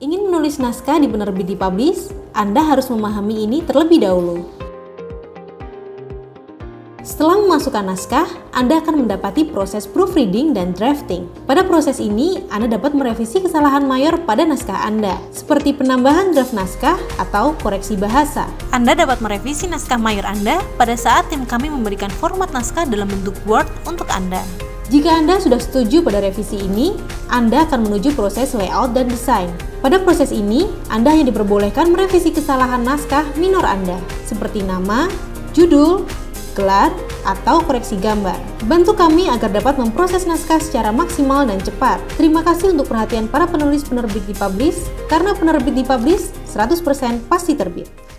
Ingin menulis naskah di penerbit di publish, Anda harus memahami ini terlebih dahulu. Setelah memasukkan naskah, Anda akan mendapati proses proofreading dan drafting. Pada proses ini, Anda dapat merevisi kesalahan mayor pada naskah Anda, seperti penambahan draft naskah atau koreksi bahasa. Anda dapat merevisi naskah mayor Anda pada saat tim kami memberikan format naskah dalam bentuk Word untuk Anda. Jika Anda sudah setuju pada revisi ini, Anda akan menuju proses layout dan desain. Pada proses ini, Anda hanya diperbolehkan merevisi kesalahan naskah minor Anda, seperti nama, judul, gelar, atau koreksi gambar. Bantu kami agar dapat memproses naskah secara maksimal dan cepat. Terima kasih untuk perhatian para penulis penerbit di Publish, karena penerbit di Publish 100% pasti terbit.